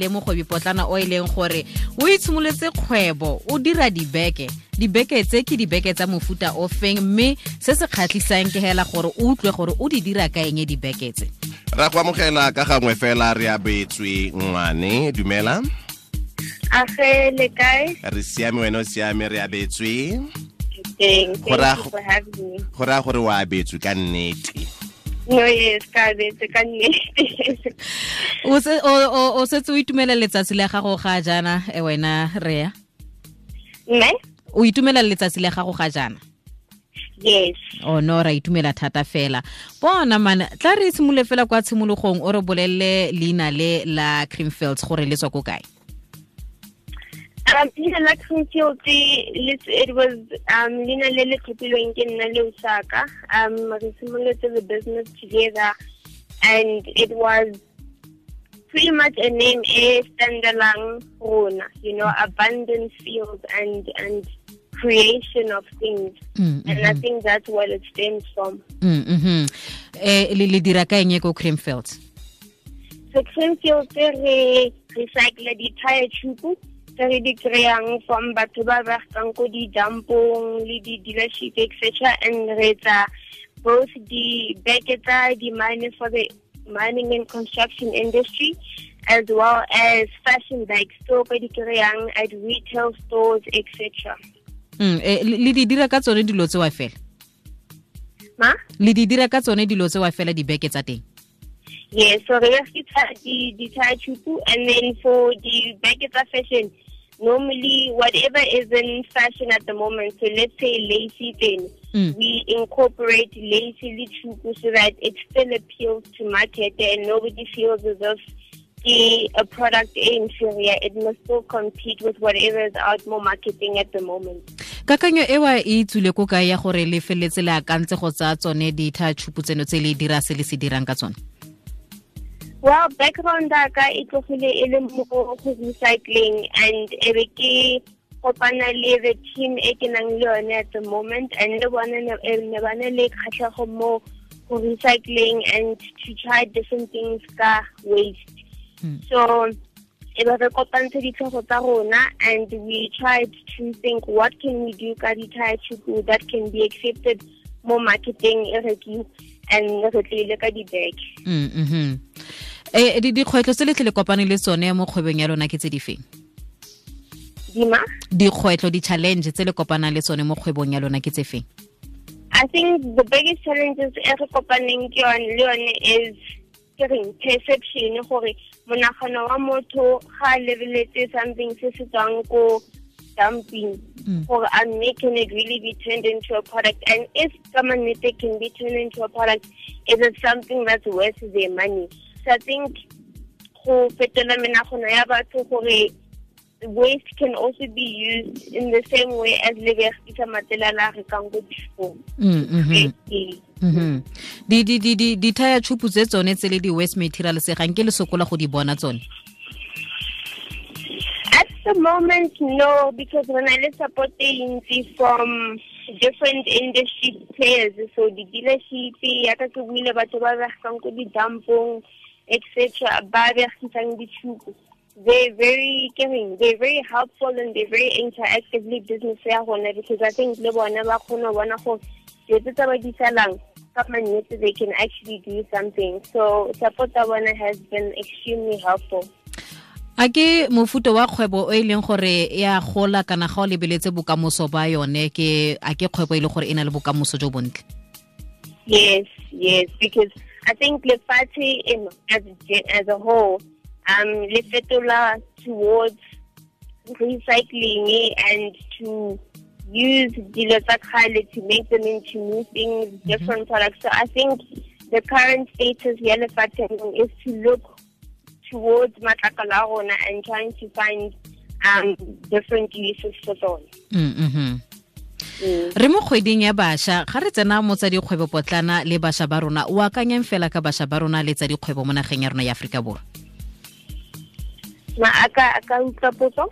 le mogwebi potlana o e leng gore o itshimoletse kgwebo o dira dibeke dibeke tse ke dibeke tsa mofuta o feng mme se se kgatlhisang ke hela gore o utlwe gore o di dira ka eng dibeke tse ra go amogela ka gangwe fela Reabetswe Ngwane dumela Age le kae? re siame wena o siame re abetswe Teng. Go Thank you for having me. go raya gore o abetswe ka nnete No, yes, ka betse ka nnete. o se- o- o o setse o itumela letsatsi la gago ga jana e wena rea Mme? o itumela letsatsi la gago ga jana Yes. o no ra itumela thata fela bona mana tla re simolole fela kwa tshimologong o re bolelele leina le la creamfields gore le tswa ko kae Um, Lina la Kreamfield, it was um, Lina le le tlhophilweng ke nna le Usaka. Um, re simolotse the business together and it was pretty much a name e standalone rona, you know, abundant fields and and creation of things. Mm, And I think that's where it stems from. Mm, mhm. eh le le dira ka eng ko Kreamfields So Kreamfield tse re recycle di-tire tube tse re di kry-ang from batho ba berekang ko di-dumpong le di-dealership etc and re etsa both di-beke tsa di-mine for the mining and construction industry as well as fashion bags tse o ka di kry-ang at retail stores etc Mm, eh, le di dira ka tsone dilo tsewa fela? Ma? Le di dira ka tsone dilo tsewa fela dibeke tsa teng? Yeah, so re berekisa di di tire tube and then for the baggage of fashion, normally whatever is in fashion at the moment, so let's say lacy then, Mm. we incorporate lacy tube so that it still appeals to market and nobody feels as if the a product is inferior. It must still compete with whatever is out more marketing at the moment. kakanyo ewa e tswile ko kae ya gore le feletse le akantse go tsaya tsone ditha tshupu tseno tse le dira se le se dirang ka tsone Well, background ya ka e tlogile e le mo go recycling and e be ke kopana le the team e ke nang le yone at the moment and le bona ne ba na le kgatlhego mo go recycling and to try different things ka waste. Mm. So e be re kopantshe ditlhogo tsa rona and we tried to think what can we do ka di-tire tube that can be accepted mo marketing e and re tlile ka di-bag. Mm, mhm. Eh di dikgwetlho tse le tle le kopane le tsone mo kgwebong ya lona ke tse di feng Dima? di-challenge tse le kopanang le tsone mo kgwebong ya lona ke tse feng I think the biggest challenges e re kopaneng ke yone le yone is ke reng perception gore monagano wa motho ga a lebeletse something se se tswang ko dumping Mm. gore a mme can it really be turned into a product and if kamanete can be turned into a product is it something that's worth their money I think go fetola menagano ya batho gore waste can also be used in the same way as le berekisa matsela la di di di di di-tire tshupu tse tsone tse le di-waste materials gang ke le sokola go di bona tsone? At the moment, no, because when I le support agency from different industry players, so di-dealership yaka ke buile batho ba berekang ko di-dumpong, etc., ba di-tube. They're very caring, they're very helpful and they're very interactively business ya rona because I think le bona ba kgona go bona gore dilo tsa ba di salang ka mannete they can actually do something. So support ya bona has been extremely helpful. a ke mofuta wa kgwebo o e leng gore ya gola kana ga o lebeletse bokamoso ba yone ke a ke kgwebo e le gore e na le bokamoso jo bontle Yes, yes, because I think Lefati in as a, as a whole, um, Lefetola towards recycling and to use the Dilosakale to make them into new things, different products. So I think the current status here Lefati is to look towards Matakala Rona and trying to find um, different uses for those. Mm, mhm. Mm. re mo kgweding ya bašwa ga re tsena mo tsa dikgwebo potlana le bašwa ba rona o akanyang fela ka bašwa ba rona le tsa dikgwebo mo nageng ya rona ya aforika borwa aka utlwa potso?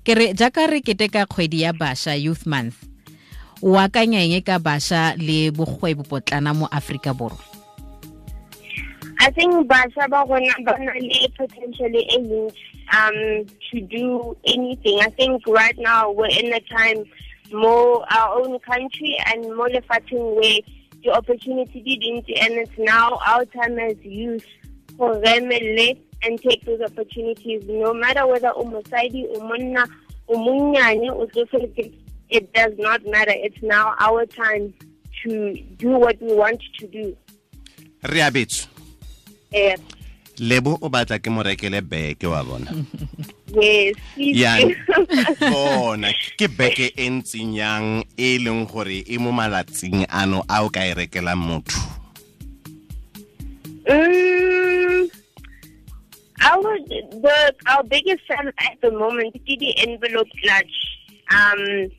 ke re jaaka re keteka kgwedi ya bašwa youth month o akanya eng ka bašwa le bogwebo potlana mo aforika borwa I think bašwa ba rona ba na le potential e um, to do anything. I think right now we're in a time more our own country and more lefatsheng where the opportunity didn't and it's now our time as youth for them let and take those opportunities. No matter whether o mosadi o monna o monnyane o tsofetse it does not matter. It's now our time to do what we want to do. Re abetso eh. Lebo o batla ke mo rekele beke wa bona yes please Yan. do. bona ke beke e ntseng yang e leng gore e mo malatsing ano a o ka e rekelang motho Mm, our the our biggest seller at the moment is the envelope clutch. Um,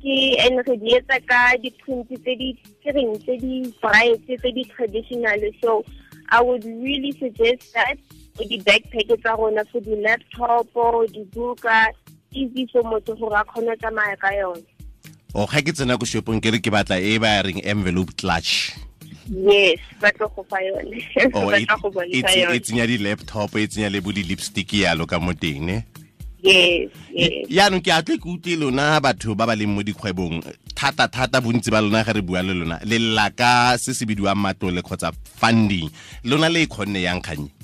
ke and re di etsa ka di print tse di ke reng tse di bright tse di traditional so I would really suggest that for di backpack tsa rona for di-laptop book easy for motho gore a kgone tsa tsamaya ka yone. O ga ke tsena ko shopong ke re ke batla e ba reng envelope clutch. Yes ba tlo go fa yone. Ba e e tsenya di-laptop e tsenya le bo di-lipstick yalo ka mo teng ne? Yes yes. yaanong ke atle ke utlwe lona batho ba ba leng mo dikgwebong thata-thata bontsi ba lona ga re bua le lona le lla ka se se bidiwang matlole kgotsa funding lona le e kgonne yang kgannye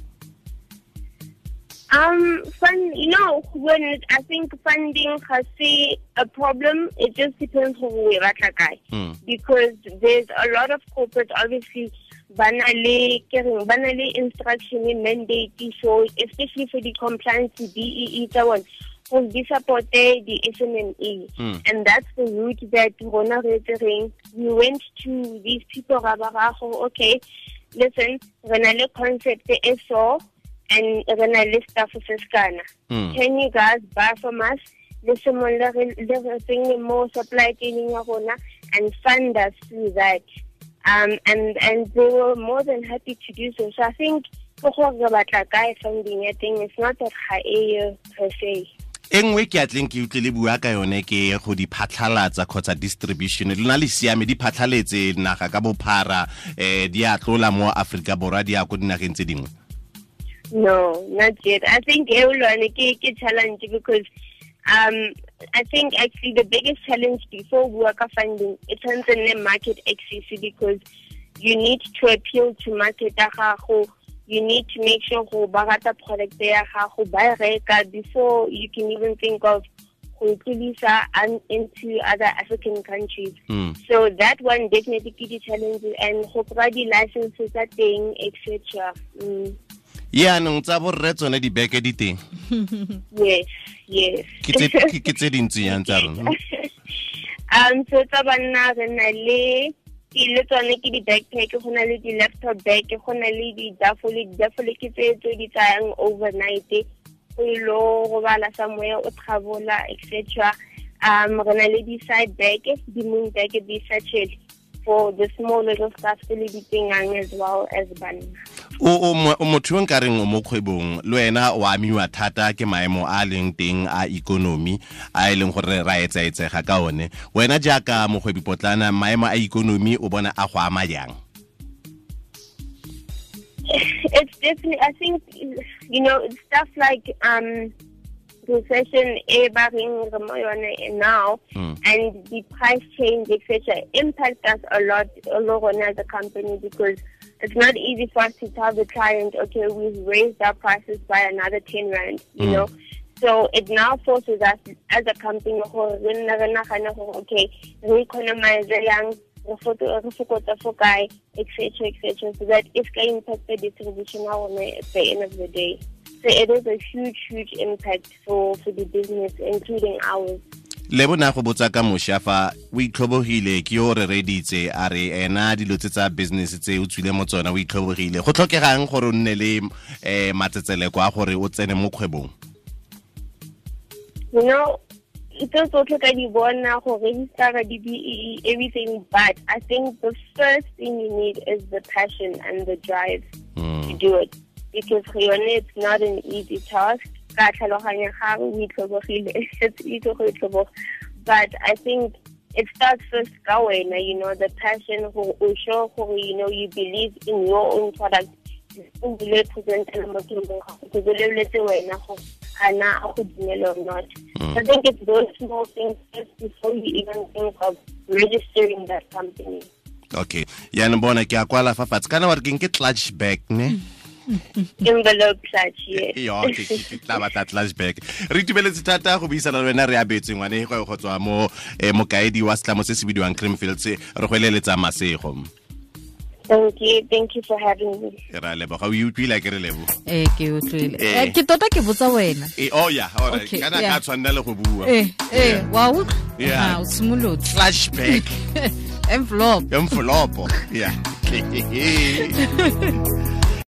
Um, fund, you know, when it, I think funding has see a problem, it just depends who we are guy. Mm. Because there's a lot of corporate, obviously, banale, banale instruction in mandate, so especially for the compliance, the BEE, that one, will be supported the SMME. Mm. And that's the route that Rona Retering, we went to these people, okay, listen, when I look concept, so, and re na le staffo se se kana. Mm. can you guys buy from us le semong le re tsenye mo supply chaining ya rona and fund us through that. Um and and they were more than happy to do so. So i think go gore re batla kae funding ya teng it's not that ga e per se. E nngwe ke atleng ke utlwe le bua ka yone ke go di phatlhalatsa kgotsa distribution lona le siame di phatlhaletse naga ka bophara eh di a tlola mo aforika borwa di ya ko dinageng tse dingwe No, not yet. I think everyone ke challenge because um I think actually the biggest challenge before worker funding it turns in the market access because you need to appeal to market. You need to make sure go ba rata product ya gago ba reka before you can even think of go tlisa un- into other African countries. Mm. So that one definitely ke di challenges and go provide the licenses tsa thing etc. Mm. Yaanong tsa borre tsone dibeke di teng. Yes, yes. ke tse ke- ke tse dintsi yang tsa rona? Um so tsa banna re na le le tsone ke di-backpack go na le di-laptop bag go na le di-duffle di-duffle ke tse tse di tsayang overnight go ilo go bala somewhere o traveler etc um re na le di-side bag di-moon bag di-satchel for the small little stuff tse le di tsenyang as well as banna o o motho yo nkareng o mo kgwebong le wena o amiwa thata ke maemo a leng teng a ikonomi a e leng gore ra etsaetsega ka one wena jaaka mogwebipotlana maemo a ikonomi o bona a go ama jang it's definitely I think you know stuff like um recession ba reng re mo yone now Mm. and the price change etc impact us a lot a lot on as a company because it's not easy for us to tell the client okay we've raised our prices by another 10 rand you Mm. know? So it now forces us as a company gore re nne re nagane gore okay re economize yang re foto- re fokotsa fo kae etc etc so that it can impact the distribution at the end of the day. So it is a huge huge impact for for the business including ours le bona go botsa ka mošwa fa o itlhobogile ke yo re reditse a re ena dilo tse tsa business tse o tswile mo tsona o itlhobogile. Go tlhokegang gore o nne le um matsetseleko a gore o tsene mo kgwebong? You know tsotlhe ka di bona go register di BEE everything but I think the first thing you need is the passion and the drive to Mm. do it because for yone it's not an easy task ka tlhaloganya gang o itlhobogile it's easy go itlhoboga but I think it starts first ka wena you know the passion gore o gore you know you believe in your own product o bile presentela mo tirong gago ke boleletse wena gore a na a go dumela or not. Mm. I think it's those small things just before you even think of registering that company. okay yaanong bona ke a kwala fa fatshe kana wa re keng ke clutch back ne yes. yo ke ke- ke tla batla flashback re itumeletse thata go buisana le wena re abetse ngwane go go tswa mo eh, mokaedi wa setlamo se se bidiwang creamfields. Re go eleletsa masego. Thank you. Thank you for having me. ra leboga o utlwile ke re lebo ke utlwile. Eh. Eh, ke tota ke botsa wena. Eh, oh Okay, kana yeah. ka tshwanela le go bua. Wa Yeah. Ah, o simolotse. Flashback envelope. Envelope yeah